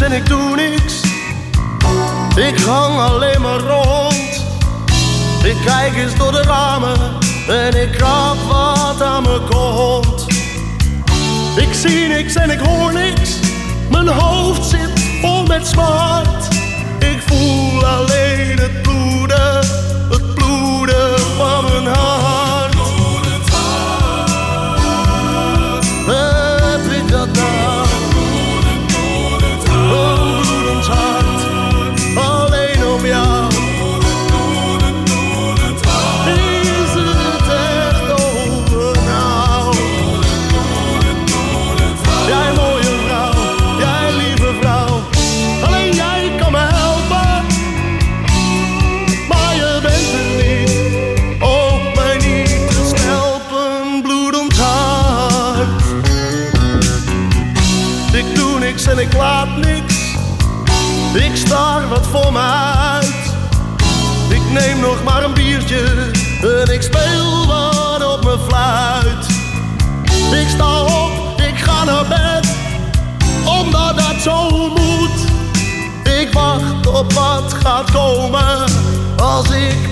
en ik doe niks. Ik hang alleen maar rond. Ik kijk eens door de ramen en ik krap wat aan me komt. Ik zie niks en ik hoor niks. Mijn hoofd zit vol met smart. Ik voel alleen het bloeden, het bloeden van mijn hart. Op wat gaat komen. Als ik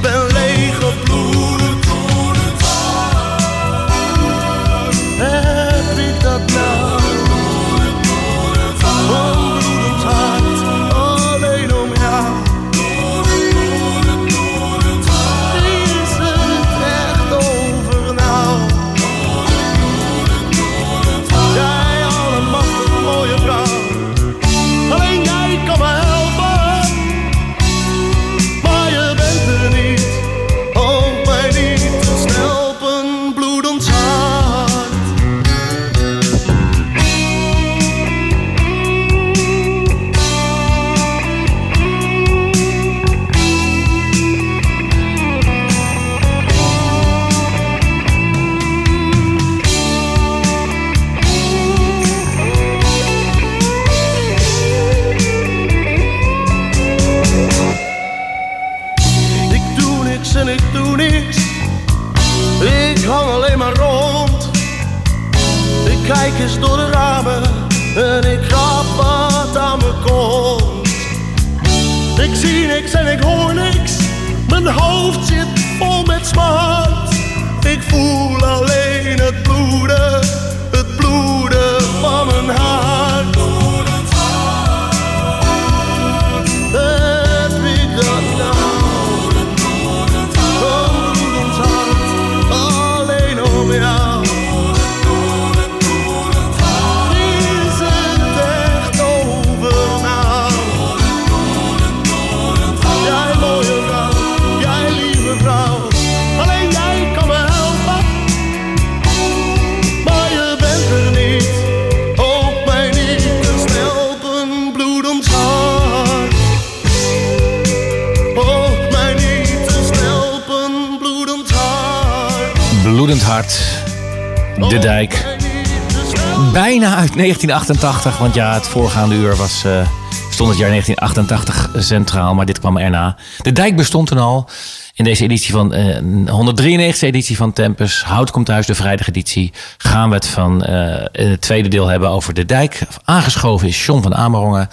Bijna uit 1988, want ja, het voorgaande uur was, eh, stond het jaar 1988 centraal, maar dit kwam erna. De dijk bestond toen al. In deze editie van eh 193 editie van Tempus, Hout komt thuis, de vrijdageditie, gaan we het van eh, het tweede deel hebben over de dijk. Aangeschoven is John van Amerongen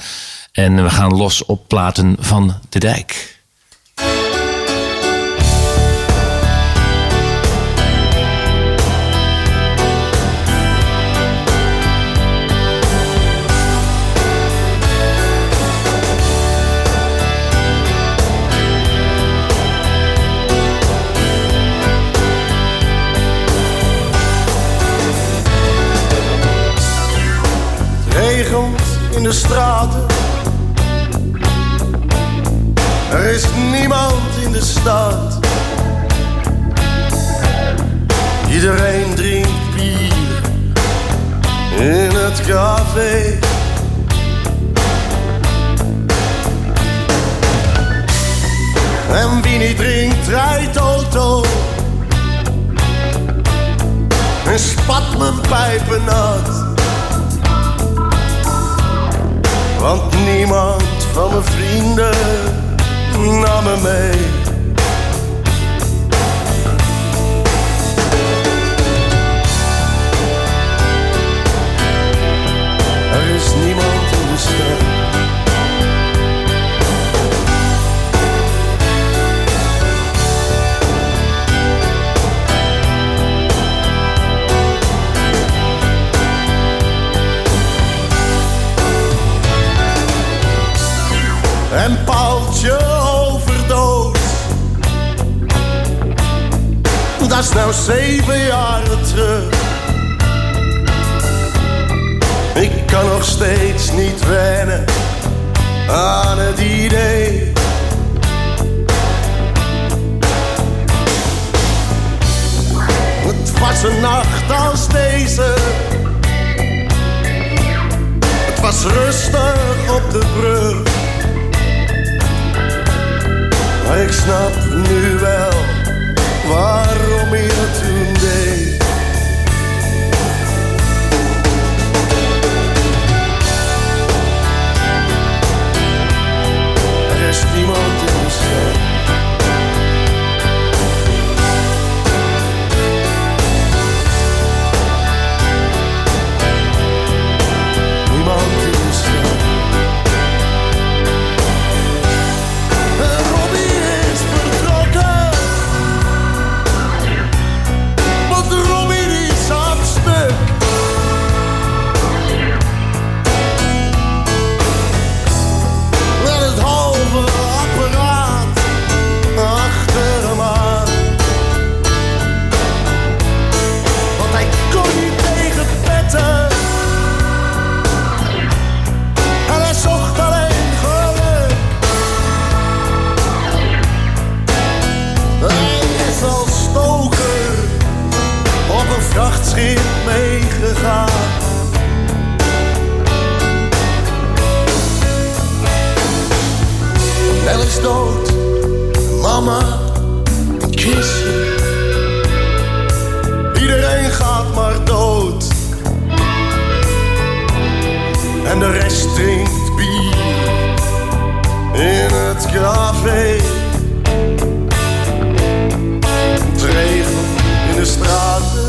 en we gaan los op platen van de dijk. In de straten. Er is niemand in de stad. Iedereen drinkt bier in het café. En wie niet drinkt, rijdt auto. En spat mijn pijpen nat. Want niemand van mijn vrienden nam me mee. Er is niemand in de stad. Dat is nou zeven jaren terug. Ik kan nog steeds niet wennen aan het idee. Het was een nacht als deze. Het was rustig op de brug. Maar ik snap nu wel waarom je toen Dood, mama, een kistje. Iedereen gaat maar dood. En de rest drinkt bier in het café. Het regent in de straten.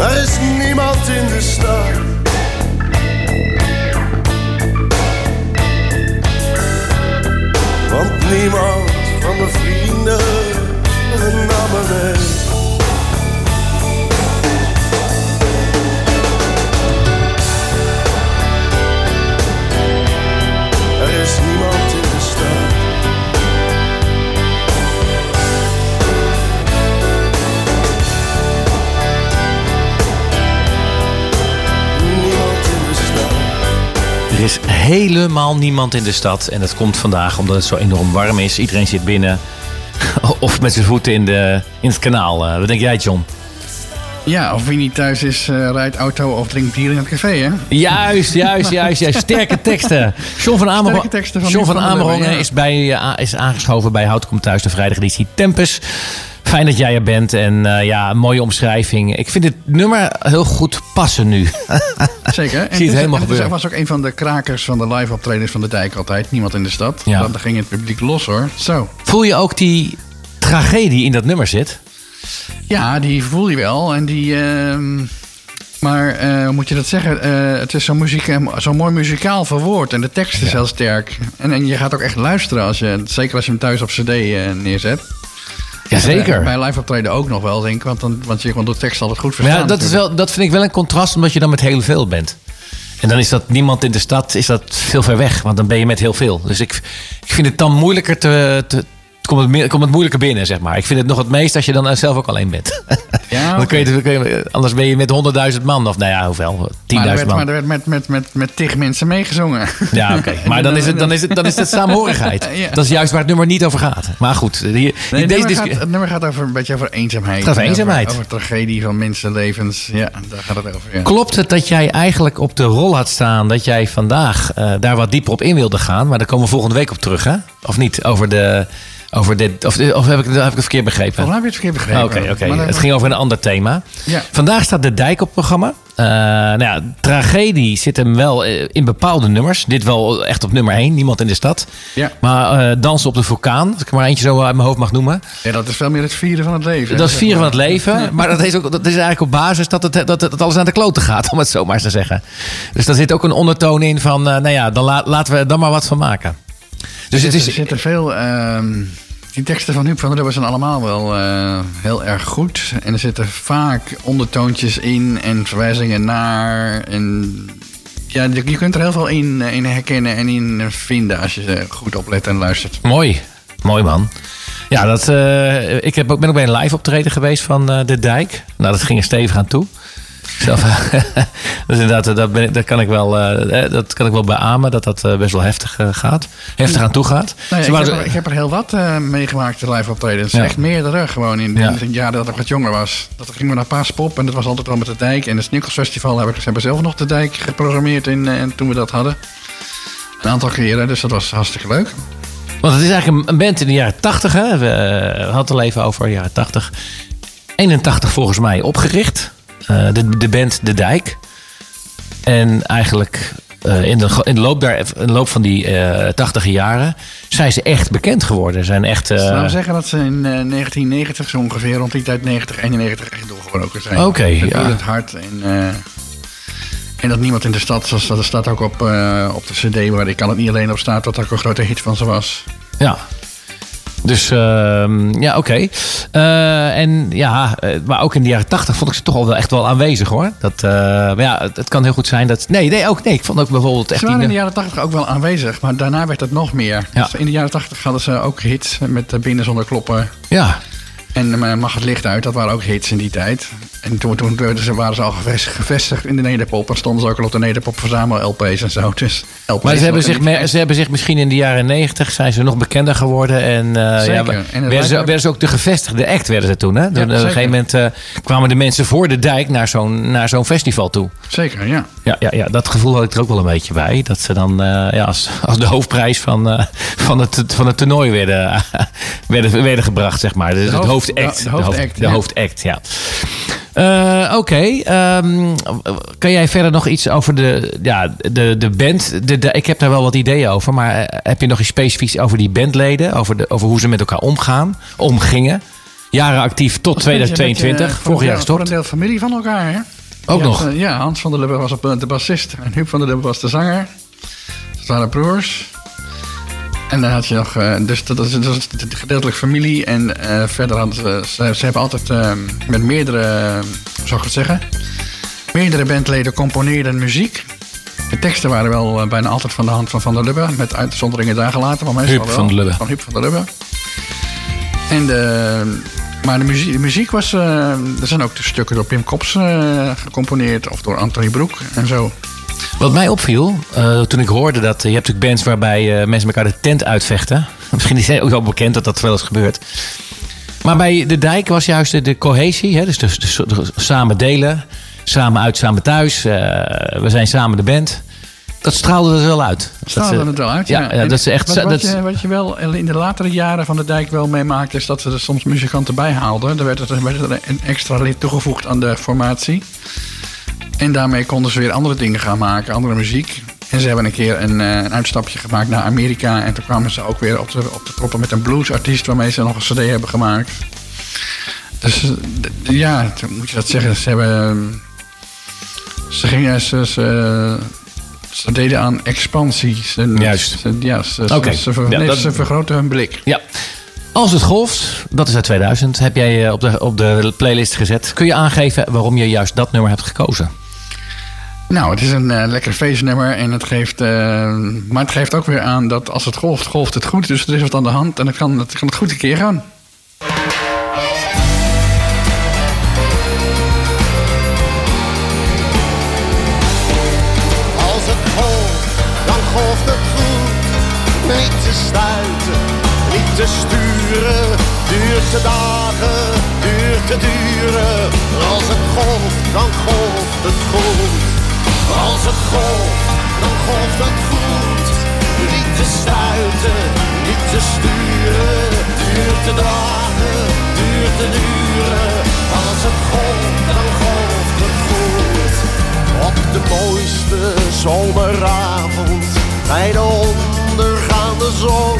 Er is niemand in de stad. Niemand van mijn vrienden nam me mee. Er is niemand Er is helemaal niemand in de stad. En dat komt vandaag omdat het zo enorm warm is. Iedereen zit binnen. Of met zijn voeten in, de, in het kanaal. Eh, wat denk jij, John? Ja, of wie niet thuis is, eh, rijdt auto of drinkt bier in het café, hè? Juist, juist, juist, juist. Sterke teksten. John van Amerongen, John van van der Lubbe, Amerongen ja. is, bij, eh, is aangeschoven bij Hout Komt Thuis, de vrijdageditie Tempus. Fijn dat jij er bent en eh, ja, een mooie omschrijving. Ik vind dit nummer heel goed passen nu. Zeker. En Zie het is- helemaal en gebeuren. Het was ook een van de krakers van de live optredens van de dijk altijd. Niemand in de stad. Ja. Dan ging het publiek los, hoor. Zo. Voel je ook die tragedie in dat nummer zit? Ja, die voel je wel. En die... ehm, maar eh, hoe moet je dat zeggen? Eh, het is zo, muziek, zo mooi muzikaal verwoord. En de tekst is heel sterk. En, en je gaat ook echt luisteren. Als je, zeker als je hem thuis op cd neerzet. Jazeker. Eh, bij live optreden ook nog wel, denk ik. Want, dan, want je kon de tekst altijd goed verstaan. Ja, dat, is wel, dat vind ik wel een contrast, omdat je dan met heel veel bent. En dan is dat niemand in de stad, is dat veel ver weg. Want dan ben je met heel veel. Dus ik, ik vind het dan moeilijker te... te komt het, komt het moeilijker binnen, zeg maar. Ik vind het nog het meest als je dan zelf ook alleen bent. Ja, oké. kun je, dan kun je- anders ben je met 100.000 man. Of nou ja, hoeveel? 10.000 Maar er werd, man. maar er werd met, met, met, met tig mensen meegezongen. Ja, oké. Maar dan is, het, dan, is het, dan is het saamhorigheid. Ja. Dat is juist waar het nummer niet over gaat. Maar goed, hier, Nee, deze het, nummer gaat, het nummer gaat over een beetje over eenzaamheid. Het gaat over En eenzaamheid. Over, tragedie van mensenlevens. Ja, daar gaat het over. Ja. Klopt het dat jij eigenlijk op de rol had staan dat jij vandaag eh, daar wat dieper op in wilde gaan? Maar daar komen we volgende week op terug, hè? Of niet? Over de. Over dit, of, of heb, ik, heb ik het verkeerd begrepen? Volgens mij heb je het verkeerd begrepen. Oké, oké. Het ging over een ander thema. Ja. Vandaag staat de dijk op het programma. Eh, nou ja, tragedie zit hem wel eh, in bepaalde nummers. Dit wel echt op nummer 1, niemand in de stad. Ja. Maar eh Dansen op de vulkaan, als ik er maar eentje zo uit mijn hoofd mag noemen. Ja, dat is veel meer het vieren van het leven. Dat is vieren van het leven. Maar dat is, ook, dat is eigenlijk op basis dat het, dat, het, dat alles naar de kloten gaat, om het zo maar eens te zeggen. Dus daar zit ook een ondertoon in van, eh, nou ja, dan la- laten we er dan maar wat van maken. Dus het Er is. zitten veel... ehm, die teksten van Huub van der Lubbe zijn allemaal wel eh, heel erg goed. En er zitten vaak ondertoontjes in en verwijzingen naar. En ja, je kunt er heel veel in, eh, in herkennen en in vinden als je goed oplet en luistert. Mooi. Mooi man. Ja, dat, eh, ik heb ook, ben ook bij een live optreden geweest van De Dijk. Nou, dat ging er stevig aan toe. Zelf, dus inderdaad, eh, dat, ben, ik- dat, kan ik wel, eh, eh, dat kan ik wel beamen, dat dat best wel heftig gaat. Heftig aan toe gaat. Nou ja, ik, heb er, ik heb er heel wat meegemaakt, de live optredens. Ja. Echt meerdere, gewoon in, Ja. in het jaar dat ik wat jonger was. Dat gingen we naar Paaspop en dat was altijd wel met de dijk. En het Snikkelsfestival heb ik, ze hebben zelf nog de dijk geprogrammeerd in, eh, toen we dat hadden. Een aantal keren, dus dat was hartstikke leuk. Want het is eigenlijk een- band in de jaren 80. Hè? We hadden het al even over de jaren 80. 81 volgens mij opgericht. Eh, de, de band De Dijk. En eigenlijk eh, in, de, in, de loop daar, in de loop van die eh 80 jaren zijn ze echt bekend geworden. Zijn echt. Laten we zeggen dat ze in eh, 1990 zo ongeveer, rond die tijd 90, 91 echt doorgebroken zijn. Oké, ja. het hard en, en dat niemand in de stad, zoals dat staat ook op, op de cd waar ik kan het niet alleen op staat, dat er ook een grote hit van ze was. Ja. Dus ehm, ja, oké. Eh, en ja, eh, maar ook in de jaren tachtig vond ik ze toch al wel echt wel aanwezig hoor. Dat, eh, maar ja, het, het kan heel goed zijn dat. Nee, nee, ook nee. Ik vond ook bijvoorbeeld echt. Ze waren in de jaren 80 ook wel aanwezig, maar daarna werd het nog meer. Ja. Dus in de jaren 80 hadden ze ook hits met Binnen zonder kloppen. Ja, En Mag het licht uit, dat waren ook hits in die tijd. En toen, toen waren ze al gevestigd, in de nederpop. En stonden ze ook al op de nederpop verzamel LP's en zo. Dus LP's maar ze hebben, zich, me- ze hebben zich misschien in de jaren negentig zijn ze nog bekender geworden. En, eh, Zeker. ja, En het werden, lijkt ze, werden ze ook de gevestigde act werden ze toen. Hè? Op een gegeven moment eh, kwamen de mensen voor de dijk naar zo'n, naar zo'n festival toe. Zeker, ja. Ja, ja, ja, dat gevoel had ik er ook wel een beetje bij. Dat ze dan eh, ja, als, als de hoofdprijs van, van, het, van het toernooi werden, werden, werden gebracht, zeg maar. Dus het hoofd- hoofdact. de- de hoofdact, de hoofdact, ja. Eh, Oké, ehm, kan jij verder nog iets over de, ja, de, de band? De, de- ik heb daar wel wat ideeën over, maar eh, heb je nog iets specifieks over die bandleden? Over, de, over hoe ze met elkaar omgaan, omgingen? Jaren actief tot Dat is een beetje- 2022, beetje, eh, vorig jaar voor een gestopt. deel familie van elkaar, hè? Ook Ja, nog? Ja, Hans van der Lubbe was op de bassist. En Huub van der Lubbe was de zanger. Dat waren broers. En dan had je nog... eh, dus dat is, dat is gedeeltelijk familie. En eh, verder hadden ze... Ze, hebben altijd eh, met meerdere... eh, zou ik het zeggen? Meerdere bandleden componeerden muziek. De teksten waren wel bijna altijd van de hand van Van der Lubbe. Met uitzonderingen daar gelaten. Maar meestal Huub wel. van der Lubbe. Van Huub van der Lubbe. En de, maar de muziek, de muziek was... er zijn ook de stukken door Pim Kops gecomponeerd. Of door Anthony Broek en zo. Wat mij opviel, eh, toen ik hoorde dat... je hebt natuurlijk bands waarbij eh, mensen elkaar de tent uitvechten. Misschien is het ook wel bekend dat dat wel eens gebeurt. Maar bij De Dijk was juist de, de cohesie. Hè, dus de, de- de- samen delen. Samen uit, samen thuis. eh, we zijn samen de band. Dat straalde er wel uit. Dat Straalde ze- het wel uit, Ja, ja. En dat is echt... Wat, wat, dat je, wat je wel in de latere jaren van de dijk wel meemaakt... is dat ze er soms muzikanten bij haalden. Er werd er, werd er een extra lid toegevoegd aan de formatie. En daarmee konden ze weer andere dingen gaan maken, andere muziek. En ze hebben een keer een, eh, een uitstapje gemaakt naar Amerika. En toen kwamen ze ook weer op de, op de proppen met een bluesartiest... waarmee ze nog een cd hebben gemaakt. Dus eh, ja, moet je dat zeggen. Ze hebben... Ze gingen... Ze, ze, ze deden aan expansie. Ze, Juist. Ze, ja, ze, ze- Oké. ze, ver- Ja, nee, dat- ze vergroten hun blik. Ja. Als het golft, dat is uit 2000, heb jij eh, op de, op de playlist gezet. Kun je aangeven waarom je juist dat nummer hebt gekozen? Nou, het is een eh, lekker feestnummer. En het geeft, eh, maar het geeft ook weer aan dat als het golft, golft het goed. Dus er is wat aan de hand en het kan het, kan het goed een keer gaan. Als het golft, dan golft het goed. Niet te stuiten, niet te sturen. Duurt te dagen, duurt te duren. Als het golft, dan golft het goed. Als het golft, dan golft het goed. Niet te stuiten, niet te sturen. Duurt te dagen, duurt te duren. Als het golft, dan golft het goed. Op de mooiste zomeravond bij de ondergaande zon.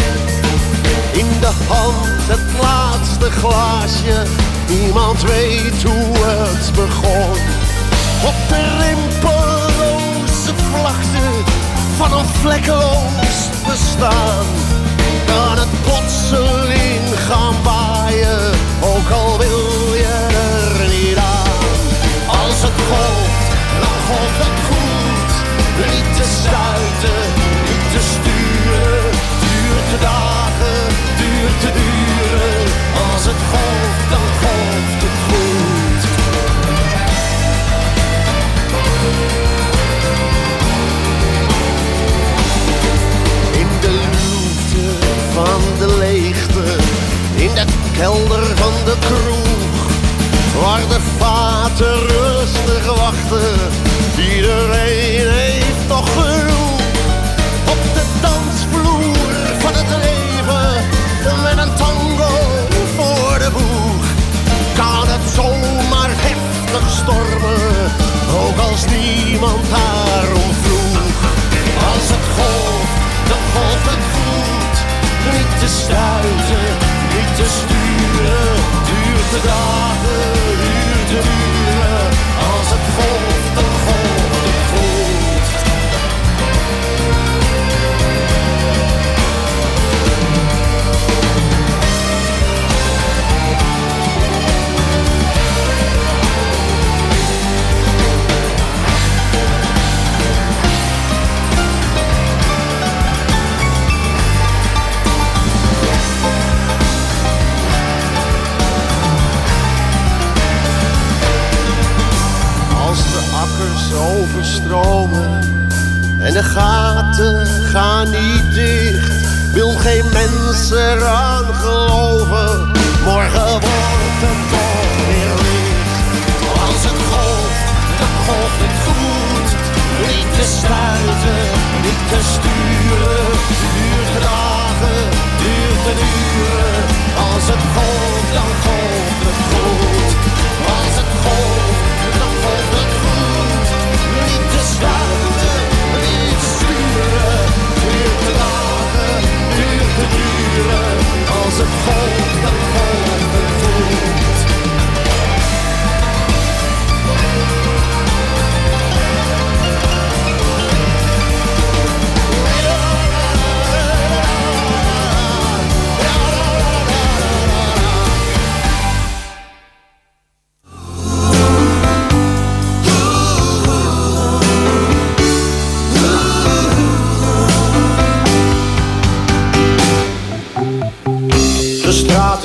In de hand het laatste glaasje, niemand weet hoe het begon. Op de rimpelloze vlakte van een vlekkeloos bestaan. Kan het plotseling gaan baaien, ook al wil je er niet aan. Als het golft, dan golft het goed. Niet te stuiten, niet te sturen. Duurt te dagen, duurt te duren. Als het golft, dan golft het goed. van de leegte in de kelder van de kroeg. Waar de vaten rustig wachten, iedereen heeft toch genoeg. Op de dansvloer van het leven, met een tango voor de boeg. Kan het zomaar heftig stormen, ook als niemand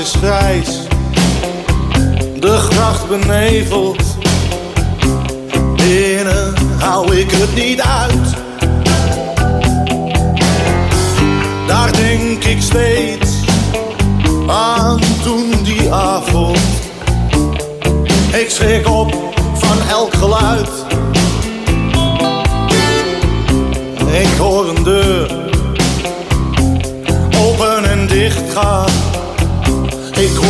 grijs, de gracht beneveld. Binnen hou ik het niet uit. Daar denk ik steeds aan toen die avond. Ik schrik op van elk geluid. Ik hoor een deur open en dicht gaan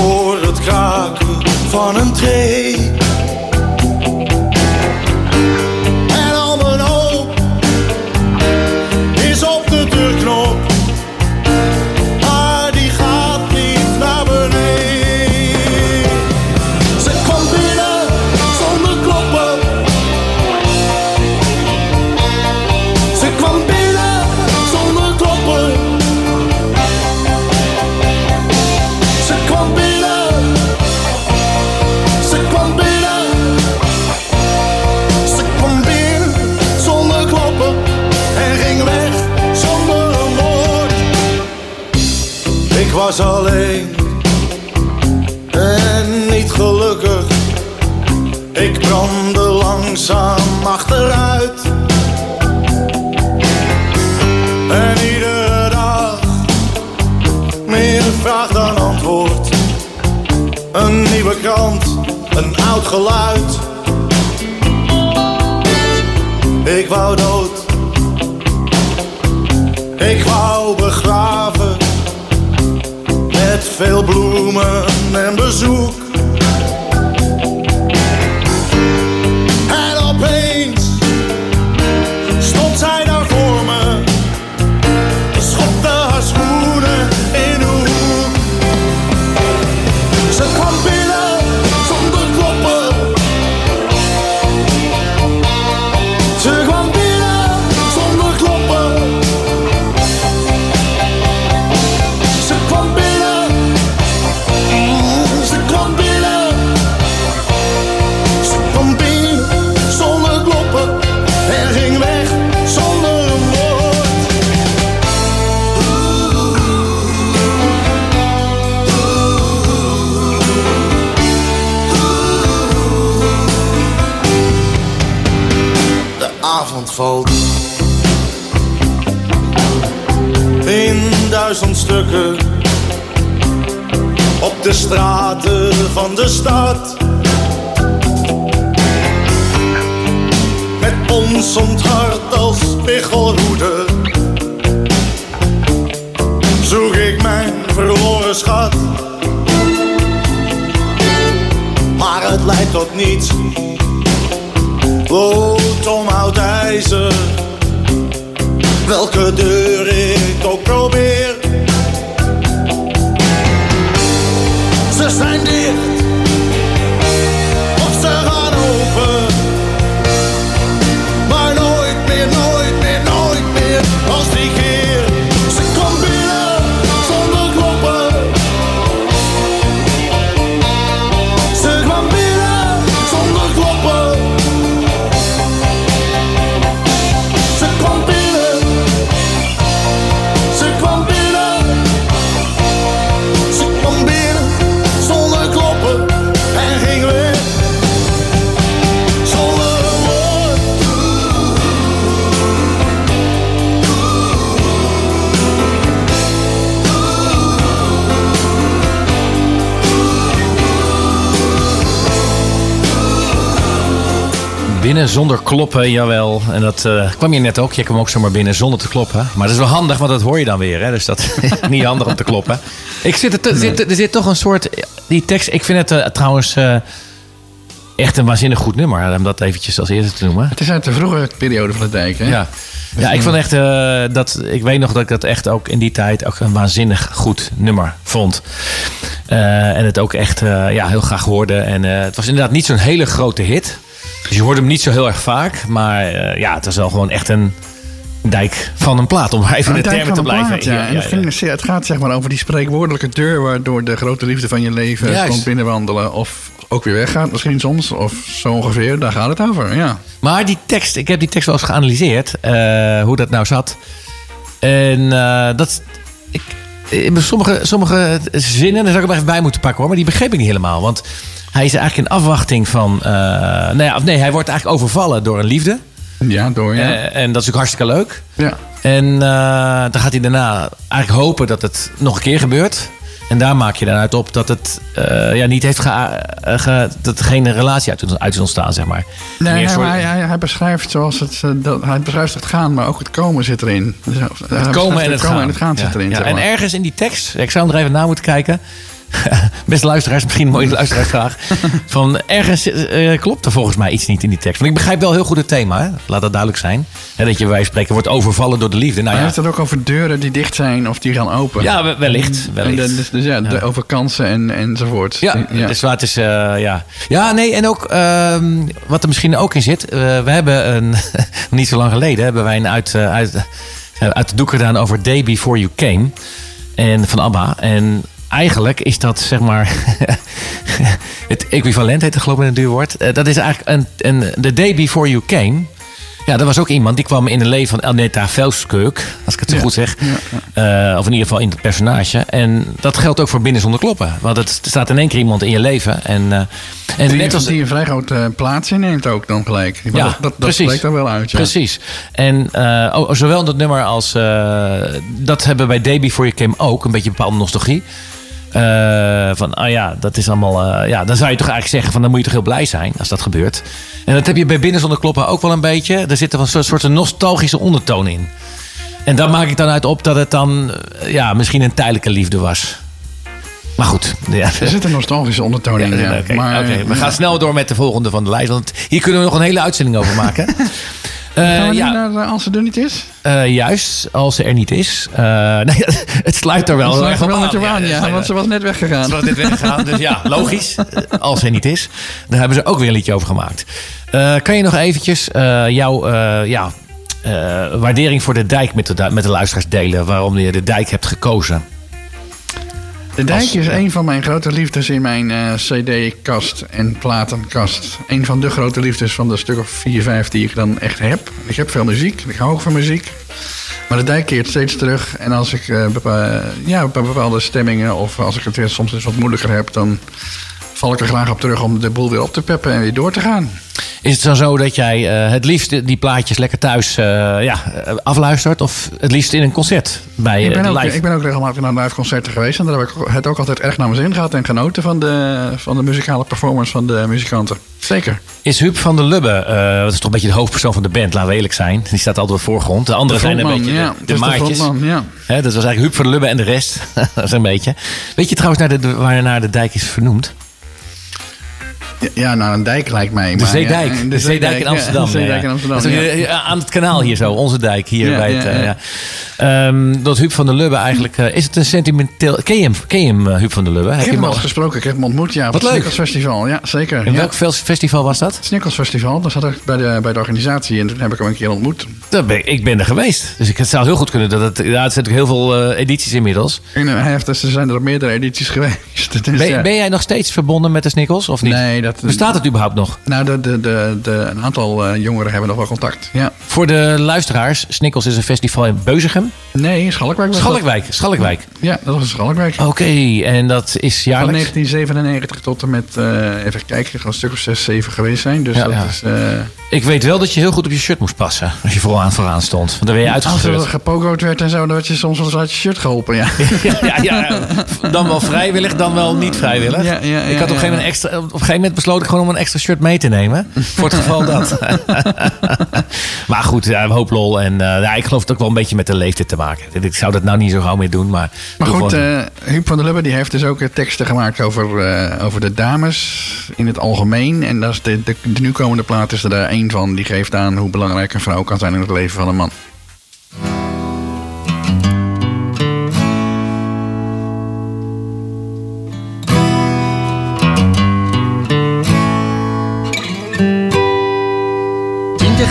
hoor het kraken van een tree. geluid. Ik wou dood. Ik wou begraven. Met veel bloemen en bezoek. Binnen zonder kloppen, jawel. En dat eh, kwam je net ook. Je kwam ook zomaar binnen zonder te kloppen. Maar dat is wel handig, want dat hoor je dan weer. Hè? Dus dat is niet handig om te kloppen. Ik zit er, te- zit, er zit toch een soort... Die tekst, ik vind het eh, trouwens eh, echt een waanzinnig goed nummer. Om dat eventjes als eerste te noemen. Het is uit de vroege periode van de dijk, hè? Ja. Ja, ik vond echt dat. Ik weet nog dat ik dat echt ook in die tijd ook een waanzinnig goed nummer vond. En het ook echt ja, heel graag hoorde. En het was inderdaad niet zo'n hele grote hit. Dus je hoorde hem niet zo heel erg vaak. Maar eh, ja, het was wel gewoon echt een dijk van een plaat. Om maar even in de termen te blijven. plaat, ja. En het, ging- het gaat zeg maar over die spreekwoordelijke deur... waardoor de grote liefde van je leven Juist. komt binnenwandelen... of ook weer weggaat misschien soms, of zo ongeveer. Daar gaat het over, ja. Maar die tekst, ik heb die tekst wel eens geanalyseerd. eh, hoe dat nou zat. En eh, dat. Ik, in sommige, sommige zinnen, daar zou ik hem even bij moeten pakken hoor. Maar die begreep ik niet helemaal. Want hij is eigenlijk in afwachting van. eh, nou ja, nee, hij wordt eigenlijk overvallen door een liefde. Ja, door, ja. Eh, en dat is ook hartstikke leuk. ja. En eh, dan gaat hij daarna eigenlijk hopen dat het nog een keer gebeurt. En daar maak je dan uit op dat het ja, niet heeft ge, ge- dat er geen relatie uit, uit is ontstaan, zeg maar. Nee, hij, soort- hij, hij, hij beschrijft zoals het, dat, hij beschrijft het gaan, maar ook het komen zit erin. Dus, Het komen en het gaan. en het gaan zit erin. ja. zeg En ergens in die tekst, ik zou hem er even naar moeten kijken. Beste luisteraars, misschien een mooie luisteraarsvraag. Van ergens eh, klopt er volgens mij iets niet in die tekst. Want ik begrijp wel heel goed het thema, hè? laat dat duidelijk zijn. Hè, dat je van spreken wordt overvallen door de liefde. Nou hij ja, heeft het ook over deuren die dicht zijn of die gaan open. ja we- wellicht. En wellicht. de- dus, dus ja, de- over kansen en, enzovoort. Ja, dus waar het is, eh, ja. Ja, nee, en ook ehm, wat er misschien ook in zit. eh, we hebben een, niet zo lang geleden hebben wij een uit, uit, uit de doek gedaan over Day Before You Came. En van ABBA. En eigenlijk is dat zeg maar het equivalent, heet het geloof ik in een duur woord. Eh, dat is eigenlijk een, een, The Day Before You Came. Ja, dat was ook iemand die kwam in het leven van Elneta Velskeuk, als ik het zo Ja. goed zeg. Eh, of in ieder geval in het personage. En dat geldt ook voor Binnen Zonder Kloppen. Want het, er staat in één keer iemand in je leven. En, eh, en Die, net als... die een vrij grote plaats inneemt ook dan gelijk. Maar Ja, dat, dat, dat precies. spreekt er wel uit. Ja. Precies. En oh, zowel dat nummer als... dat hebben we bij Day Before You Came ook. Een beetje bepaalde nostalgie. Eh, van, ah ja, dat is allemaal... eh, ja, dan zou je toch eigenlijk zeggen van... dan moet je toch heel blij zijn als dat gebeurt. En dat heb je bij Binnen Zonder Kloppen ook wel een beetje. Er zit er een soort, soort nostalgische ondertoon in. En daar maak ik dan uit op dat het dan... eh, ja, misschien een tijdelijke liefde was. Maar goed. Ja. Er zit een nostalgische ondertoon in. Ja, maar, oké. we gaan snel door met de volgende van de lijst. Want hier kunnen we nog een hele uitzending over maken. Eh, Gaan we ja, naar eh, Als het er niet is? eh, juist, als ze er niet is. Nee, het sluit er wel heel sluit er wel met je aan, het ja. Want ze was net weggegaan. Ze was dit weggegaan, dus ja, logisch. Als ze er niet is. Daar hebben ze ook weer een liedje over gemaakt. Kan je nog eventjes jouw ja, waardering voor de dijk met de, met de luisteraars delen? Waarom je de dijk hebt gekozen? De Dijk Als- is ja. een van mijn grote liefdes in mijn eh, cd-kast en platenkast. Een van de grote liefdes van de stuk of vier, vijf die ik dan echt heb. Ik heb veel muziek, ik hou ook van muziek. Maar de Dijk keert steeds terug. En als ik eh, bepa- ja, bij bepaalde stemmingen of als ik het weer soms eens wat moeilijker heb... dan val ik er graag op terug om de boel weer op te peppen en weer door te gaan. Is het dan zo dat jij eh, het liefst die plaatjes lekker thuis eh, ja, afluistert? Of het liefst in een concert bij Ik ben, eh, ook, live? ik ben ook regelmatig naar live concerten geweest. En daar heb ik het ook altijd erg naar mijn zin gehad. En genoten van de, van de muzikale performance van de muzikanten. Zeker. Is Huub van der Lubbe, dat is toch een beetje de hoofdpersoon van de band, laten we eerlijk zijn. Die staat altijd op de voorgrond. De anderen zijn een beetje ja. de, de de maatjes. ja. Dat was eigenlijk Huub van der Lubbe en de rest. dat is een beetje. Weet je trouwens naar de, waar naar de dijk is vernoemd? Ja, naar een dijk lijkt mij. De maar Zeedijk. ja, de, Zeedijk in ja, Amsterdam. de Zeedijk in Amsterdam. Dat ja. eh, Aan het kanaal hier zo, onze dijk hier bij het. ja, eh. Ehm, dat Huub van der Lubbe eigenlijk. eh, is het een sentimenteel. Ken je hem, ken je hem Huub van der Lubbe? Ik Heb hem al gesproken. Ik heb hem ontmoet, ja. Wat het leuk. Snickers Festival. Ja, zeker. In ja. welk festival was dat? Het Snickers Festival. Daar zat ik bij de, bij de organisatie. En toen heb ik hem een keer ontmoet. Ben ik, ik ben er geweest. Dus ik, het zou heel goed kunnen dat het. Ja, het zijn natuurlijk heel veel edities inmiddels. En hij heeft, dus, er zijn er meerdere edities geweest. Dus, Ben, ja. ben jij nog steeds verbonden met de Snickels of niet? Nee, dat... Bestaat het überhaupt nog? Nou, de, de, de, de, een aantal eh, jongeren hebben nog wel contact. Ja. Voor de luisteraars, Snickels is een festival in Beuzegem. Nee, Schalkwijk. Schalkwijk, Schalkwijk. Ja, dat was Schalkwijk. Oké, en dat is Van jaarlijks? 1997 tot en met, eh, even kijken, gaan een stuk of 6, 7 geweest zijn. Dus Ja, dat ja. is... eh, Ik weet wel dat je heel goed op je shirt moest passen. Als je vooraan vooraan stond. Want dan ben je als er gepogoed werd en zo, dan werd je soms wel eens uit je shirt geholpen, ja. Ja, ja, dan wel vrijwillig, dan wel niet vrijwillig. Ik had op een, gegeven moment extra, op een gegeven moment besloten ik gewoon om een extra shirt mee te nemen. Voor het geval dat. maar goed, ja, een hoop lol. En eh, ja, ik geloof het ook wel een beetje met de leeftijd te maken. Ik zou dat nou niet zo gauw meer doen. Maar, Maar goed, gewoon- eh Huub van der Lubbe die heeft dus ook eh, teksten gemaakt over, over de dames in het algemeen. En dat is de, de, de nu komende plaat is er daar één van. Die geeft aan hoe belangrijk een vrouw kan zijn in het leven van een man.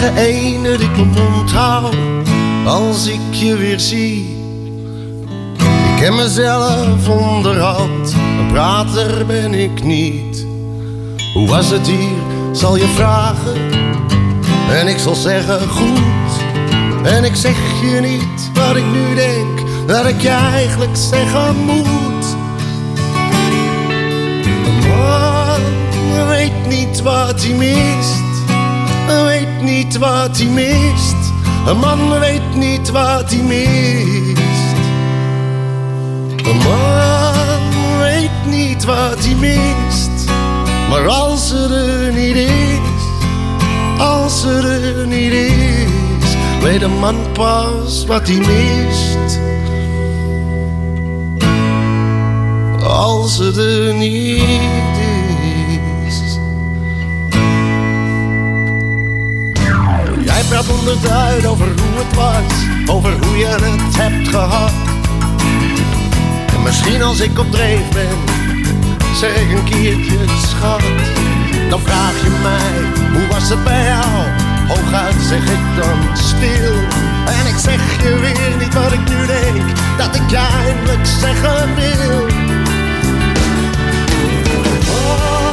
Tegen één dat ik mijn als ik je weer zie. Ik ken mezelf onderhand, een prater ben ik niet. Hoe was het hier, zal je vragen. En ik zal zeggen goed. En ik zeg je niet wat ik nu denk, dat ik je eigenlijk zeggen moet. Een man weet niet wat hij mist. Weet niet wat hij mist. Een man weet niet wat hij mist. Een man weet niet wat hij mist. Maar als ze er niet is, als ze er niet is, weet een man pas wat hij mist. Als ze er niet is. Praat onderduid over hoe het was, over hoe je het hebt gehad. En misschien als ik op dreef ben, zeg ik een keertje schat. Dan vraag je mij, hoe was het bij jou? Hooguit zeg ik dan stil. En ik zeg je weer niet wat ik nu denk, dat ik je eindelijk zeggen wil. Oh,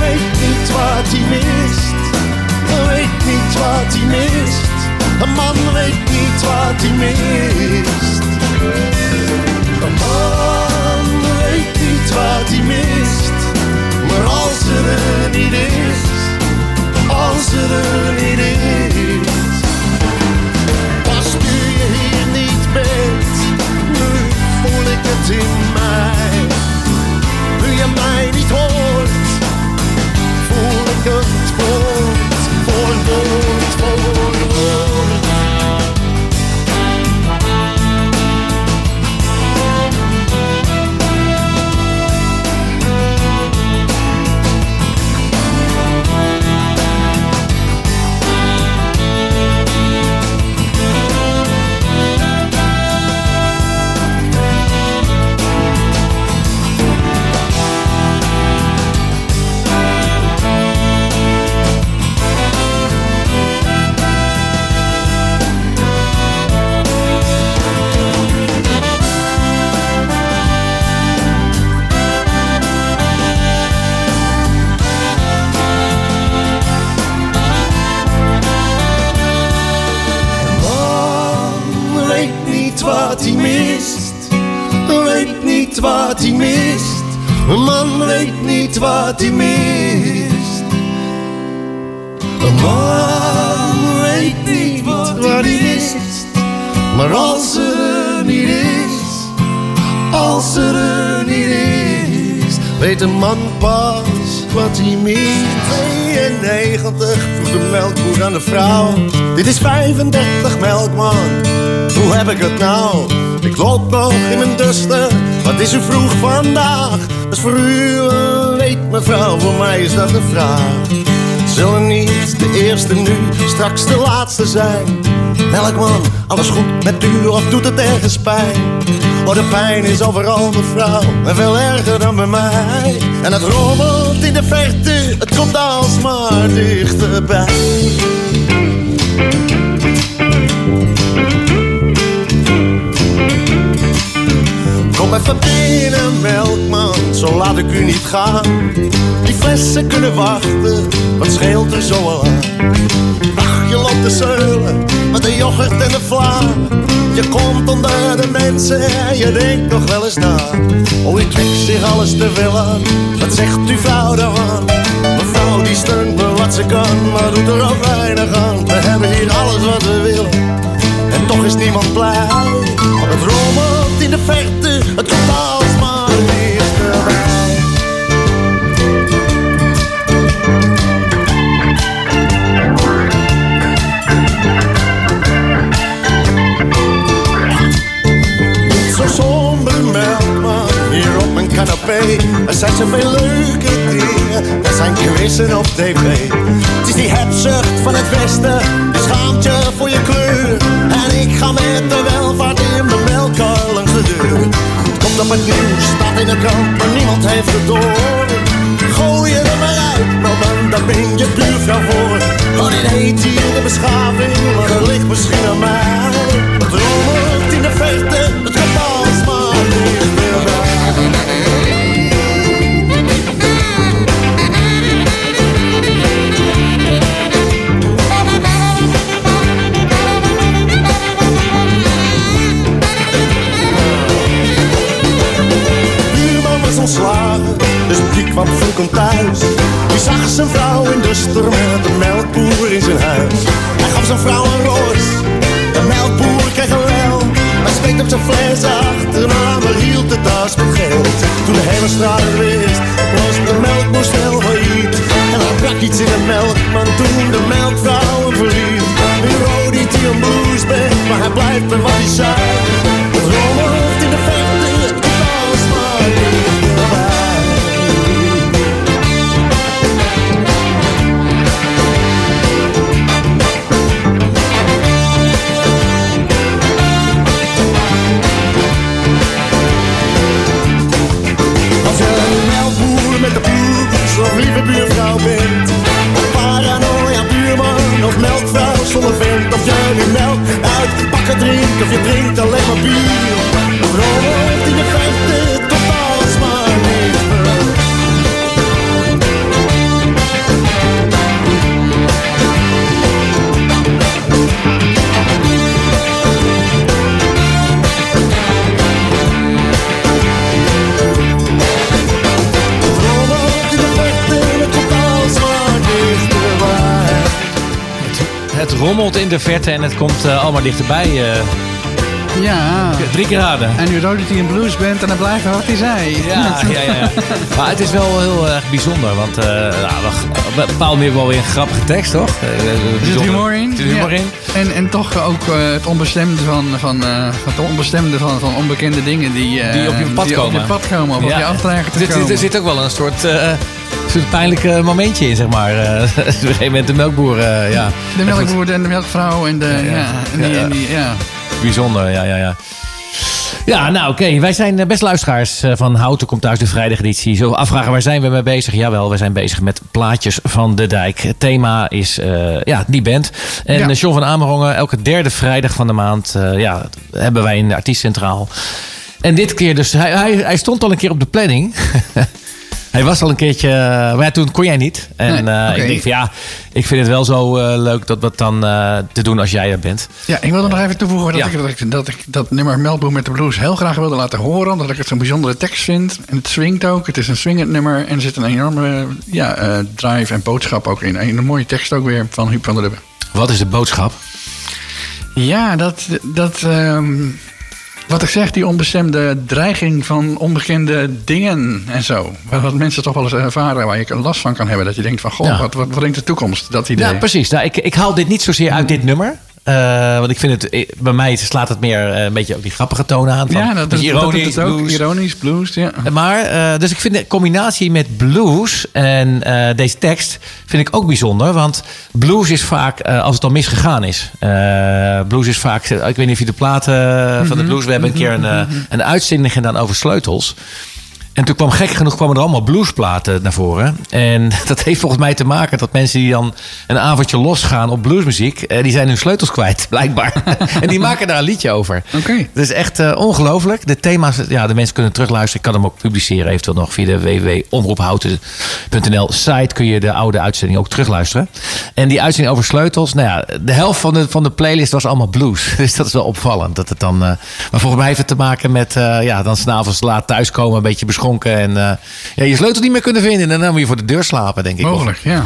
weet niet wat hij mist. Weet niet wat hij mist. Een man weet niet wat hij mist. Een man weet niet wat hij mist. Maar als er er niet is, als er er niet is. Pas nu je hier niet bent, nu voel ik het in mist. Weet niet wat hij mist. Een man weet niet wat hij mist. Een man weet niet wat hij mist. Maar als er niet is, als er niet is, weet een man pas wat hij mist. 92 vroeg de melkboer aan de vrouw. Dit is 35 melkman, hoe heb ik het nou? Ik loop nog in mijn duster, wat is u vroeg vandaag? Dat is voor u een leed mevrouw, voor mij is dat een vraag. Zullen niet de eerste nu, straks de laatste zijn? Melkman, alles goed met u of doet het ergens pijn? Oh, de pijn is overal, mevrouw, en veel erger dan bij mij. En het rommelt in de verte, het komt alsmaar dichterbij. Kom even binnen, melkman, zo laat ik u niet gaan. Die flessen kunnen wachten, wat scheelt er zo al aan? Ach, je loopt te zeulen met de yoghurt en de vla. Je komt onder de mensen en je denkt nog wel eens na. Oh, u trekt zich alles te willen, wat zegt uw vrouw daarvan? Mevrouw die steunt me wat ze kan, maar doet er ook weinig aan. We hebben hier alles wat we willen, en toch is niemand blij. Het rommelt in de verte, het komt Er zijn zoveel leuke dingen, er zijn quizzen op tv. Het is die hebzucht van het westen, je schaamt je voor je kleur. En ik ga met de welvaart in mijn melkkar langs de deur. Het komt op het nieuws, staat in de krant, maar niemand heeft het door. Gooi je er maar uit, maar man, daar ben je buurvrouw voor. Oh, dit heet hier de beschaving, maar dat ligt misschien aan mij. Rommelt in de verte, kwam vroeg thuis. Die zag zijn vrouw in de storm met een melkboer in zijn huis. Hij gaf zijn vrouw een roos, de melkboer kreeg een wel. Hij smeet op zijn fles achterna, maar hield de tas met geld. Toen de hele straat wist, was de melkboer snel failliet. En er brak iets in de melk, maar toen de melkvrouw hem verliet. Nu rodiet hij een bluesband, maar hij blijft bij wat hij zei. Lieve buurvrouw bent. Of paranoia buurman of melkvrouw zonder vent. Of je nu melk uit pakken drinkt of je drinkt alleen maar bier. Of in de verte rommelt in de verte en het komt eh, allemaal dichterbij. eh. Ja. drie keer raden. En nu roodt hij een bluesband en dan blijft wat hij zei. Ja, ja, ja, ja. Maar het is wel heel erg bijzonder. Want eh nou, op een bepaalde manier wel weer een grappige tekst, toch? Er zit humor in. Er zit humor Ja. in. En, en toch ook het onbestemde van, van, het onbestemde van, van onbekende dingen die, Die op je pad die komen. Op je pad komen, of op je afdragen te komen. er zit ook wel een soort, eh soort pijnlijke momentje in, zeg maar. Eh, op een gegeven moment de melkboer, eh, ja. de melkboer en de melkvrouw en de... Ja, en die, en die, ja. Bijzonder, ja, ja, ja. Ja, nou oké. Wij zijn eh, best luisteraars eh, van Houten komt thuis de vrijdageditie. Zo afvragen, waar zijn we mee bezig? Jawel, we zijn bezig met plaatjes van de dijk. Het thema is eh, ja, die band. En Ja. eh, John van Amerongen, elke derde vrijdag van de maand eh, ja, hebben wij in de Artiest Centraal. En dit keer dus, hij, hij, hij stond al een keer op de planning. Hij was al een keertje, eh, maar ja, toen kon jij niet. En Nee, eh, ik denk van ja, ik vind het wel zo eh, leuk dat wat dan te doen als jij er bent. Ja, ik wilde nog even toevoegen dat, Ja. ik, dat, ik, dat ik dat nummer Melbourne met de Blues heel graag wilde laten horen. Omdat ik het zo'n bijzondere tekst vind. En het swingt ook. Het is een swingend nummer. En er zit een enorme ja, drive en boodschap ook in. En een mooie tekst ook weer van Huub van der Lubbe. Wat is de boodschap? Ja, dat, dat ehm, wat ik zeg, die onbestemde dreiging van onbekende dingen en zo. Wat, mensen toch wel eens ervaren waar je last van kan hebben. Dat je denkt van, goh, Ja. wat, wat brengt de toekomst? Dat idee. Ja, precies. Nou, ik, ik haal dit niet zozeer uit dit nummer. Eh, want ik vind het, eh, bij mij slaat het meer eh, een beetje ook die grappige tonen aan. Van, Ja, dat, doet ironisch, ook. blues. Ironisch, blues, ja. Maar, dus ik vind de combinatie met blues en deze tekst vind ik ook bijzonder. Want blues is vaak, als het al misgegaan is. blues is vaak, ik weet niet of je de platen van Mhm. de blues, we hebben een keer een, eh, een uitzending gedaan over sleutels. En toen kwam gek genoeg kwamen er allemaal bluesplaten naar voren. En dat heeft volgens mij te maken dat mensen die dan een avondje losgaan op bluesmuziek, eh, die zijn hun sleutels kwijt, blijkbaar. en die maken daar een liedje over. Oké. Het is echt eh, ongelooflijk. De thema's, ja, de mensen kunnen terugluisteren. Ik kan hem ook publiceren eventueel nog via de www.omroephouten.nl site. Kun je de oude uitzending ook terugluisteren. En die uitzending over sleutels. Nou ja, de helft van de, van de playlist was allemaal blues. Dus dat is wel opvallend. Dat het dan, eh, maar volgens mij heeft het te maken met ja, dan s'avonds laat thuiskomen. Een beetje En eh, ja, je sleutel niet meer kunnen vinden. En dan moet je voor de deur slapen, denk ik. Mogelijk, ja.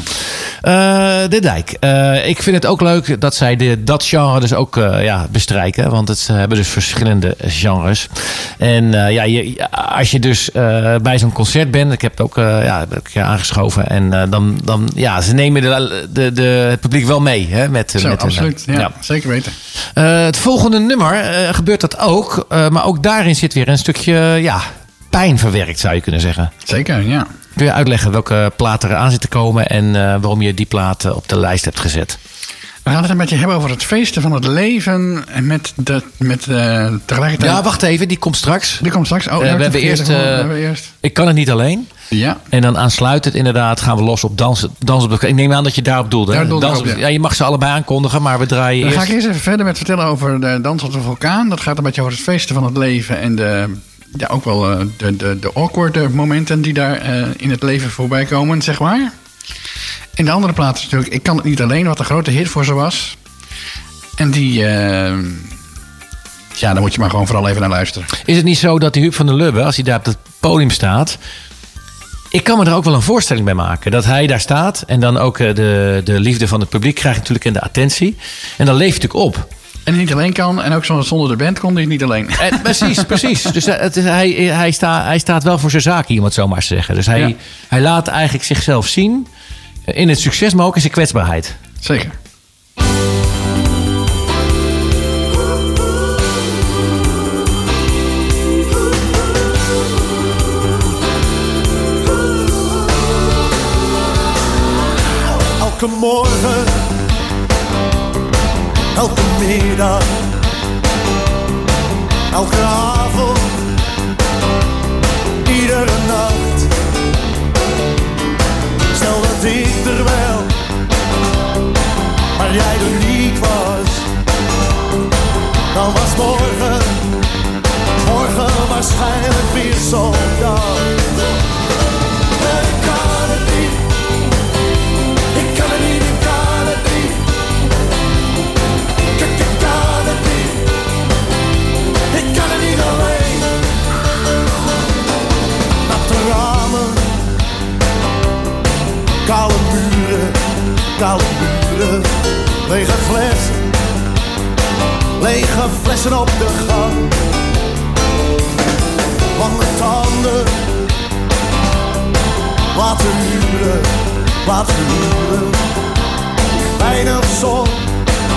Eh, de Dijk. Eh, ik vind het ook leuk dat zij de, dat genre dus ook ja, bestrijken. Want het, ze hebben dus verschillende genres. En ja, je, als je dus bij zo'n concert bent. Ik heb het ook ja, heb ik een keer aangeschoven. En dan, dan, ja, ze nemen de, de, de, het publiek wel mee. Hè, met, Zo, met hun, absoluut. Ja, ja. zeker weten. Het volgende nummer gebeurt dat ook. maar ook daarin zit weer een stukje ja, pijn verwerkt, zou je kunnen zeggen. Zeker, ja. Kun je uitleggen welke plaat er aan zit te komen en eh, waarom je die plaat eh, op de lijst hebt gezet? We gaan het een beetje hebben over het feesten van het leven. En met, de, met eh, tegelijkertijd... Ja, wacht even, die komt straks. Die komt straks. Oh, we hebben eerst. We hebben eerst. Ik kan het niet alleen. Ja. En dan aansluitend inderdaad gaan we los op dansen. dansen op de, ik neem aan dat je daarop doelde. Daar doelde op- ja. ja, je mag ze allebei aankondigen, maar we draaien Dan eerst... ga ik eerst even verder met vertellen over de Dans op de Vulkaan. Dat gaat een beetje over het feesten van het leven. En de, ja, ook wel eh, de, de, de awkward momenten die daar eh, in het leven voorbij komen, zeg maar. In de andere plaat natuurlijk Ik kan het niet alleen, wat een grote hit voor ze was. En die... eh, ja, daar moet je maar gewoon vooral even naar luisteren. Is het niet zo dat die Huub van der Lubbe, als hij daar op het podium staat... Ik kan me er ook wel een voorstelling bij maken. Dat hij daar staat en dan ook eh, de, de liefde van het publiek krijgt natuurlijk en de attentie. En dan leef je natuurlijk op. En die niet alleen kan, en ook zo- zonder de band kon hij niet alleen. En, precies, precies. Dus eh, het is, hij, hij, sta, hij staat wel voor zijn zaak, hier, om het zo maar te zeggen. Dus hij, Ja. hij laat eigenlijk zichzelf zien eh, in het succes, maar ook in zijn kwetsbaarheid. Zeker. Elke morgen, elke avond, iedere nacht. Stel dat ik er wel, maar jij er niet was. Dan was morgen, morgen waarschijnlijk weer zo'n koude muren. Lege flessen. Lege flessen op de gang. Lange tanden. Laten huren, laten huren. Weinig zon,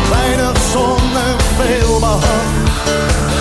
weinig zon en veel behang.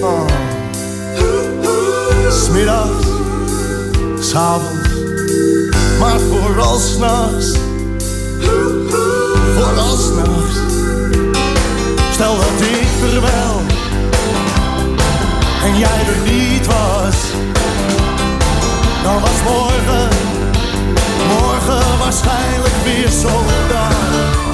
Oh. Smiddags, s'avonds, maar vooral s'nachts. Vooral s'nachts. Stel dat ik er wel en jij er niet was. Dan was morgen, morgen waarschijnlijk weer zondag.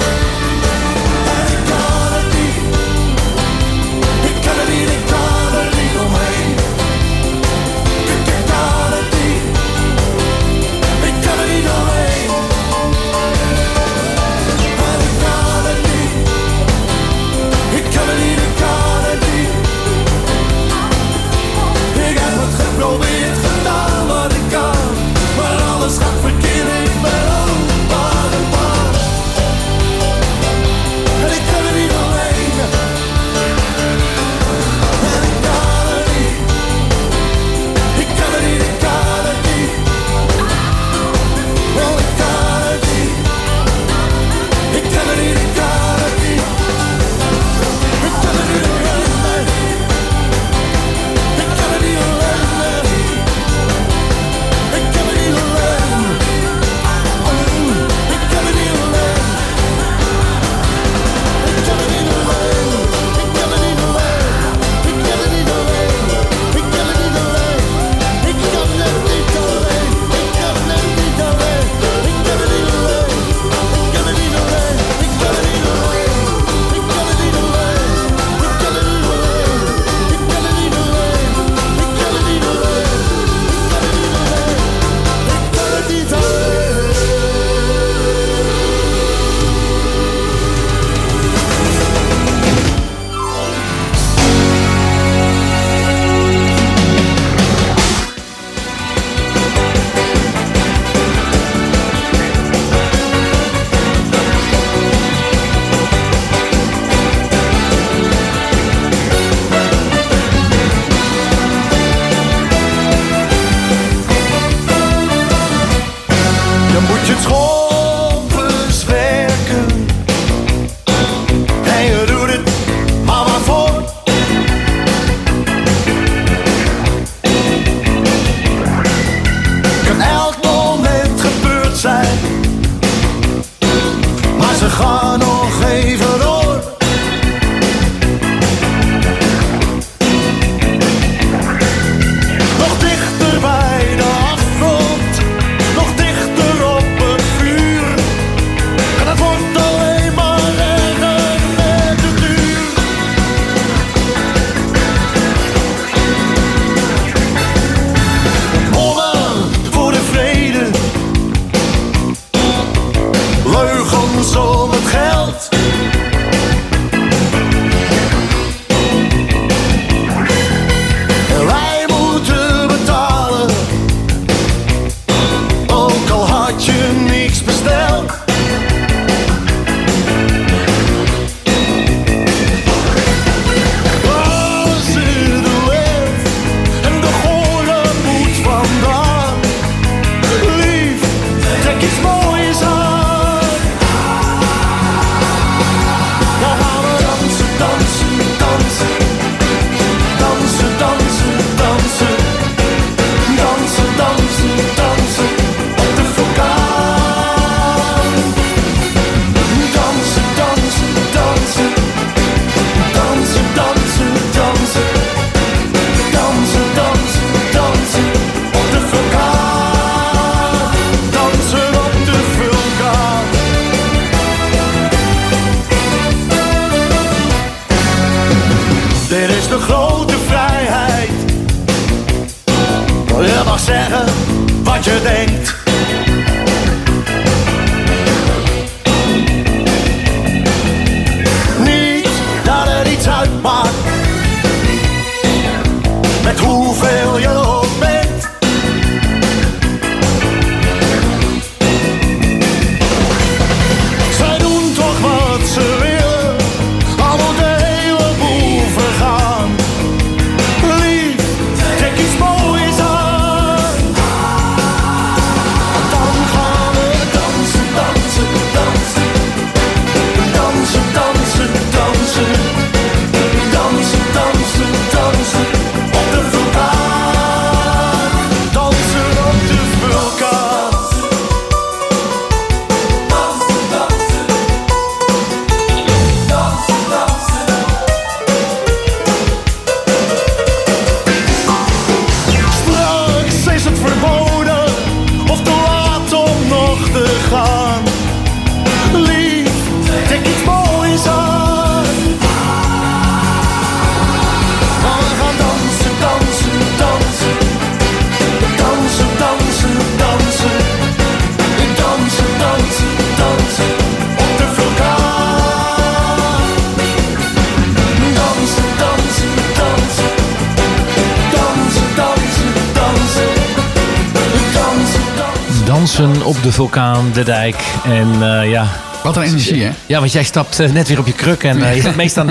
De vulkaan, de dijk. En eh, ja, Wat een energie, hè? ja, want jij stapt eh, net weer op je kruk en eh, je bent meestal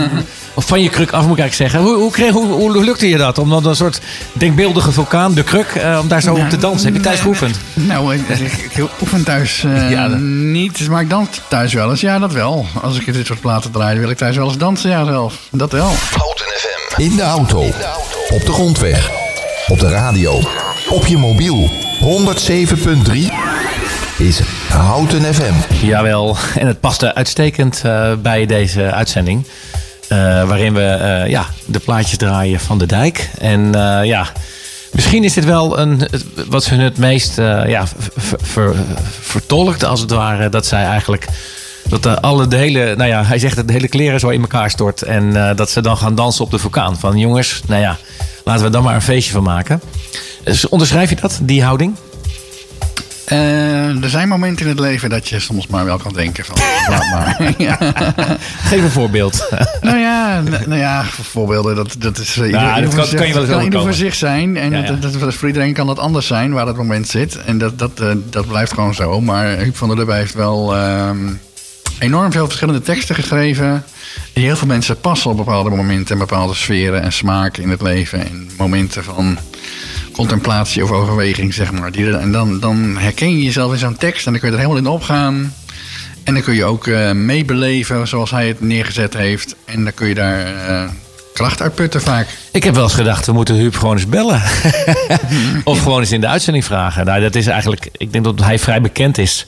of van je kruk af, moet ik eigenlijk zeggen. Hoe, hoe, kreeg, hoe, hoe lukte je dat? Om dan een soort denkbeeldige vulkaan, de kruk, eh, om daar zo op te dansen? Heb je thuis geoefend? Nou, ik, ik, oefen thuis eh, Ja, dat- niet, maar ik dans thuis wel eens. Ja, dat wel. Als ik dit soort platen draai, wil ik thuis wel eens dansen, ja zelf. Dat wel. Houten FM. In de auto. Op de grondweg. Op de radio. Op je mobiel. 107.3 is Houten FM. Jawel, en het paste uitstekend eh, bij deze uitzending. eh, waarin we eh, ja, de plaatjes draaien van de dijk. En ja, misschien is dit wel een, wat ze het meest ja, ver, ver- vertolkt als het ware. Dat zij eigenlijk. Dat de, alle, de hele, nou ja, hij zegt dat de hele kleren zo in elkaar stort. En dat ze dan gaan dansen op de vulkaan. Van jongens, nou ja, laten we dan maar een feestje van maken. Dus onderschrijf je dat, die houding? Eh, er zijn momenten in het leven dat je soms maar wel kan denken van... laat maar. ja. Geef een voorbeeld. Nou ja, nou ja, voorbeelden, dat, dat is... eh, ieder- dat ieder kan- zich- kan je wel eens kan ieder voor zich zijn. En Ja, dat- ja. Dat, dat- voor iedereen kan dat anders zijn, waar het moment zit. En dat, dat, eh, dat blijft gewoon zo. Maar Huub van der Lubbe heeft wel ehm, enorm veel verschillende teksten geschreven... die heel veel mensen passen op bepaalde momenten... en bepaalde sferen en smaken in het leven. En momenten van contemplatie of overweging, zeg maar. Die, en dan, dan herken je jezelf in zo'n tekst en dan kun je er helemaal in opgaan... En dan kun je ook eh, meebeleven zoals hij het neergezet heeft. En dan kun je daar eh, kracht uit putten vaak. Ik heb wel eens gedacht, we moeten Huub gewoon eens bellen. of gewoon eens in de uitzending vragen. Nou, dat is eigenlijk, ik denk dat hij vrij bekend is.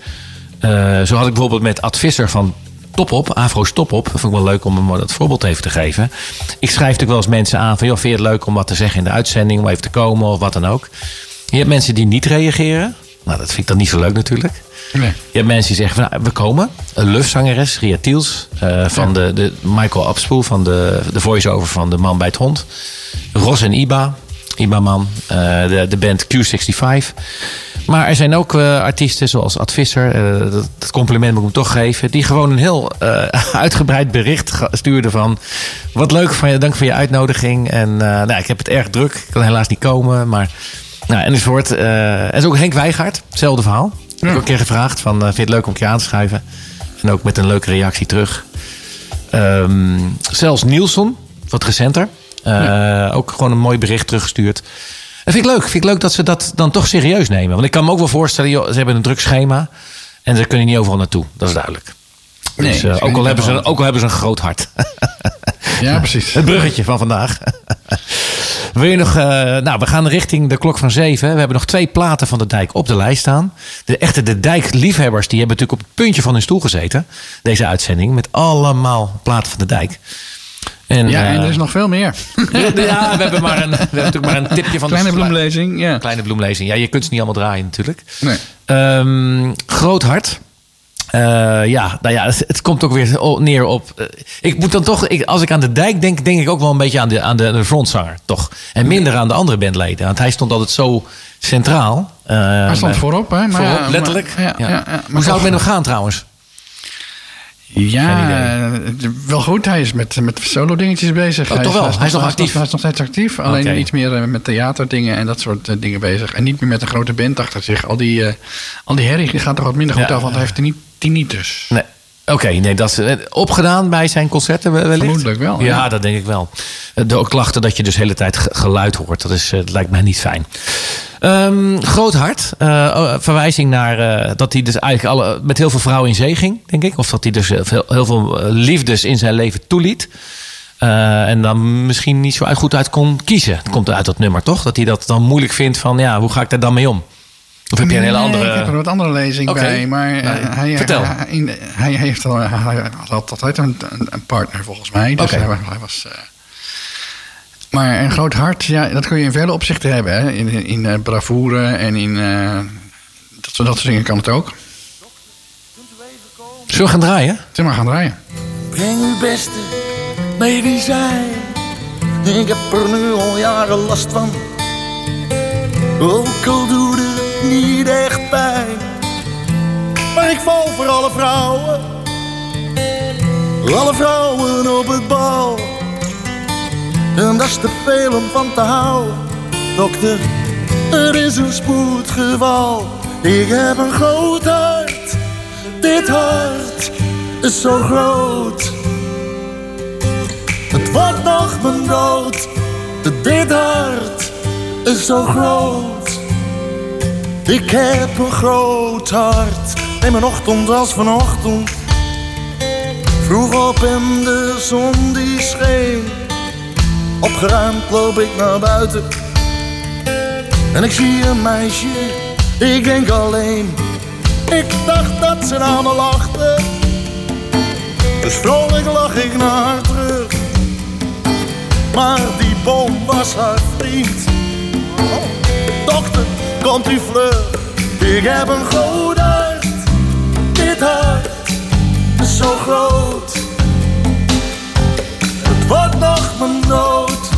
Eh, zo had ik bijvoorbeeld met Ad Visser van Topop, Afro's Topop. Dat vond ik wel leuk om hem dat voorbeeld even te geven. Ik schrijf natuurlijk wel eens mensen aan van... joh, vind je het leuk om wat te zeggen in de uitzending... om even te komen of wat dan ook. Je hebt mensen die niet reageren. Nou, dat vind ik dan niet zo leuk natuurlijk. Nee. Je hebt mensen die zeggen van, nou, we komen. Een lufzangeres, Ria Tiels. eh, van de, de Michael Abspoel, van de, de voice-over van De Man bij het Hond. Ros en Iba, Iba-man. eh, de, de band Q65. Maar er zijn ook eh, artiesten zoals Ad Visser. eh, dat, dat compliment moet ik hem toch geven. Die gewoon een heel eh, uitgebreid bericht stuurden van... Wat leuk van je, dank voor je uitnodiging. En nou, ik heb het erg druk. Ik kan helaas niet komen, maar... Nou, enzovoort. En zo ook Henk Wijgaard, hetzelfde verhaal. Ik heb ook een keer gevraagd van, vind je het leuk om keer aan te schrijven? En ook met een leuke reactie terug. Ehm, zelfs Nielsen, wat recenter. Ook gewoon een mooi bericht teruggestuurd. Dat vind ik leuk. Vind ik leuk dat ze dat dan toch serieus nemen. Want ik kan me ook wel voorstellen, joh, ze hebben een druk schema. En ze kunnen niet overal naartoe. Dat is duidelijk. Nee, dus, eh, kunnen ook, al hebben ze, ook al hebben ze een groot hart. Ja, precies. Het bruggetje van vandaag. Wil je nog, eh, nou, we gaan richting de klok van zeven. We hebben nog twee platen van de dijk op de lijst staan. De echte de dijkliefhebbers die hebben natuurlijk op het puntje van hun stoel gezeten. Deze uitzending met allemaal platen van de dijk. En, Ja, eh, en er is nog veel meer. ja, we hebben, maar een, we hebben natuurlijk maar een tipje van Kleine de bloemlezing, ja. Kleine bloemlezing. Ja, je kunt ze niet allemaal draaien natuurlijk. Nee. Ehm, groot hart. Eh, ja, nou ja, het, het komt ook weer neer op. eh, ik moet dan toch, ik, als ik aan de dijk denk, denk ik ook wel een beetje aan de, aan de, de frontzanger, toch? En minder aan de andere bandleden. Want hij stond altijd zo centraal. Eh, Hij stond voorop, hè? Maar voorop, ja, letterlijk. maar- ja, Ja. Hoe zou het met hem gaan trouwens? Ja, eh, wel goed. Hij is met, met solo dingetjes bezig. Oh, toch wel? Hij is nog actief? Hij is nog steeds actief. Alleen Oké. iets meer eh, met theaterdingen en dat soort eh, dingen bezig. En niet meer met een grote band achter zich. Al die, al die herrie gaat er wat minder goed Ja. af, want hij heeft die tinnitus. Nee. Oké, nee, dat is eh, opgedaan bij zijn concerten we- wellicht? Vermoedelijk wel, Ja, ja. dat denk ik wel. Eh, De klachten dat je dus de hele tijd ge- geluid hoort. Dat, is, eh, dat lijkt mij niet fijn. Ehm, groot hart. Oh, verwijzing naar dat hij dus eigenlijk alle, met heel veel vrouwen in zee ging, denk ik. Of dat hij dus heel veel, heel veel liefdes in zijn leven toeliet. En dan misschien niet zo uit- goed uit kon kiezen. Het komt uit dat nummer, toch? Dat hij dat dan moeilijk vindt van, ja, hoe ga ik daar dan mee om? Of heb je een hele Nee, andere... Ik heb er wat andere lezing bij. Maar eh, hij, vertel. Hij, in- hij heeft al, hij had altijd een, een, een partner volgens mij. Dus Oké. hij, wa- hij was. eh, maar een groot hart, ja, dat kun je in vele opzichten hebben. Hè? In, in, in eh, bravoure en in. eh, dat, soort- dat soort dingen kan het ook. Zullen we gaan draaien? Zeg maar gaan draaien. Breng uw beste medicijn. Ik heb er nu al jaren last van. Ook al doet het niet echt pijn. Maar ik val voor alle vrouwen. Alle vrouwen op het bal. En dat is te veel om van te houden. Dokter, er is een spoedgeval. Ik heb een groot hart, dit hart is zo groot. Het wordt nog mijn dood, dit hart is zo groot. Ik heb een groot hart, neem mijn ochtend als vanochtend. Vroeg op in de zon die scheen. Opgeruimd loop ik naar buiten. En ik zie een meisje, ik denk alleen. Ik dacht dat ze naar me lachte. Dus vrolijk lach ik naar haar terug. Maar die boom was haar vriend. Dokter, komt u vlug. Ik heb een groot hart, dit hart is zo groot. Het wordt nog mijn dood,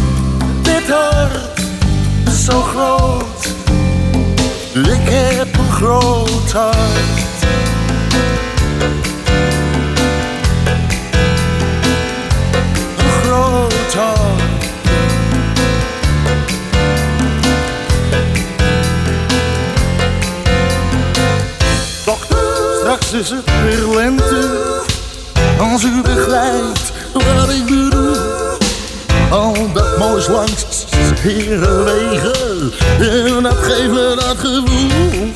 dit hart is zo groot. Ik heb een groot hart. Een groot hart. Is het weer lente. Als u begrijpt wat ik bedoel. Al dat moois langs herenwegen. En dat geeft me dat gevoel.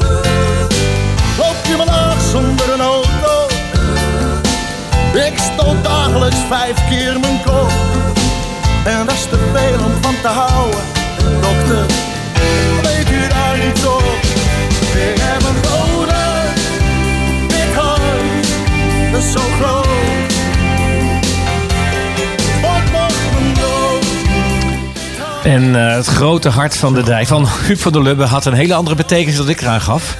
Loop je maar laag zonder een auto. Ik stoot dagelijks vijf keer mijn kop. En dat is te veel om van te houden. Dokter, weet u daar iets op? Zo groot. En eh, het grote hart van de dijk van Huub van der Lubbe had een hele andere betekenis dan ik eraan gaf.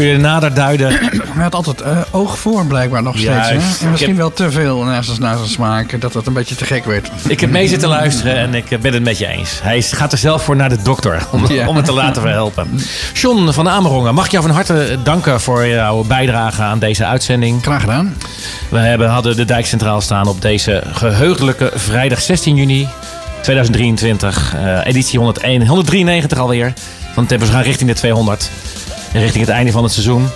Kun je nader duiden? Hij had altijd eh, oog voor blijkbaar nog steeds. Hè? En misschien heb- wel te veel naast zijn, naast zijn smaak. Dat dat een beetje te gek werd. Ik heb mee zitten luisteren en ik eh, ben het met je eens. Hij gaat er zelf voor naar de dokter om, Ja. om het te laten verhelpen. John van Amerongen, mag ik jou van harte danken voor jouw bijdrage aan deze uitzending. Graag gedaan. We hebben, hadden de dijk centraal staan op deze geheugelijke vrijdag 16 juni 2023. eh, editie 101, 193 alweer. Want we gaan richting de 200. Richting het einde van het seizoen.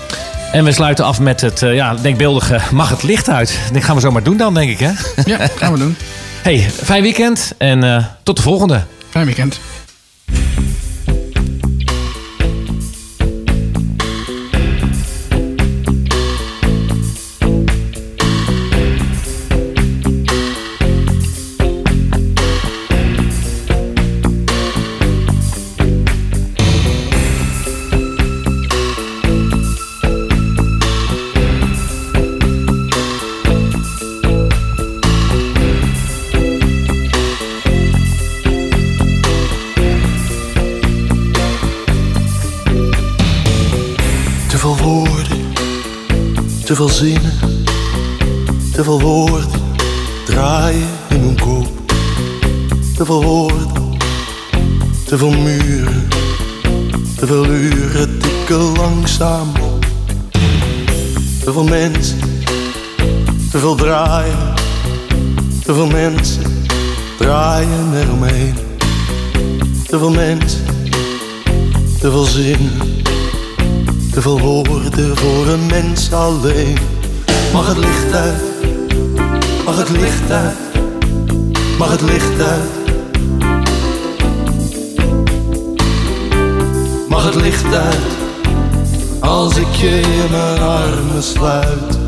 En we sluiten af met het eh, ja, denkbeeldige Mag het licht uit. Dat gaan we zo maar doen dan, denk ik. Hè? Ja, gaan we doen. Hey, fijn weekend en eh, tot de volgende. Fijn weekend. Te veel zinnen, te veel woorden draaien in mijn kop. Te veel woorden, te veel muren, te veel uren tikken langzaam op. Te veel mensen, te veel draaien, te veel mensen draaien eromheen. Te veel mensen, te veel zinnen. Te veel woorden voor een mens alleen. Mag het licht uit? Mag het licht uit? Mag het licht uit? Mag het licht uit? Als ik je in mijn armen sluit.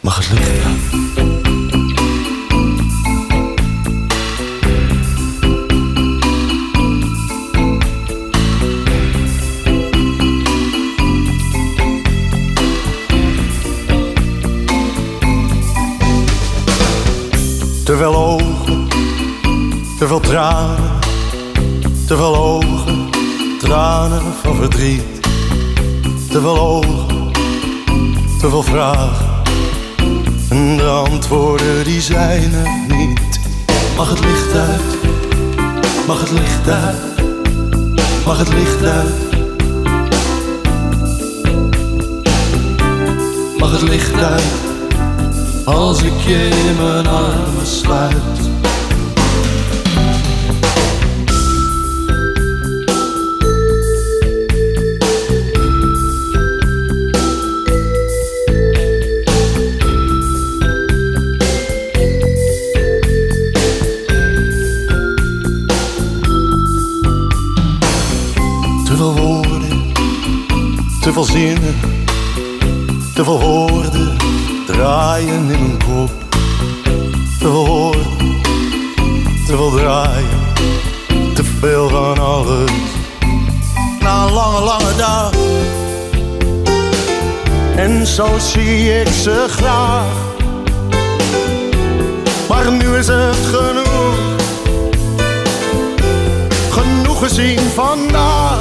Mag het licht uit? Te veel ogen, te veel tranen, te veel ogen, tranen van verdriet. Te veel ogen, te veel vragen, en de antwoorden die zijn er niet. Mag het licht uit, mag het licht uit, mag het licht uit. Mag het licht uit als ik je in mijn armen sluit. Te veel woorden, te veel zinnen, te veel horen draaien in mijn kop. Te woorden, te veel draaien, te veel van alles. Na een lange, lange dag. En zo zie ik ze graag. Maar nu is het genoeg. Genoeg gezien vandaag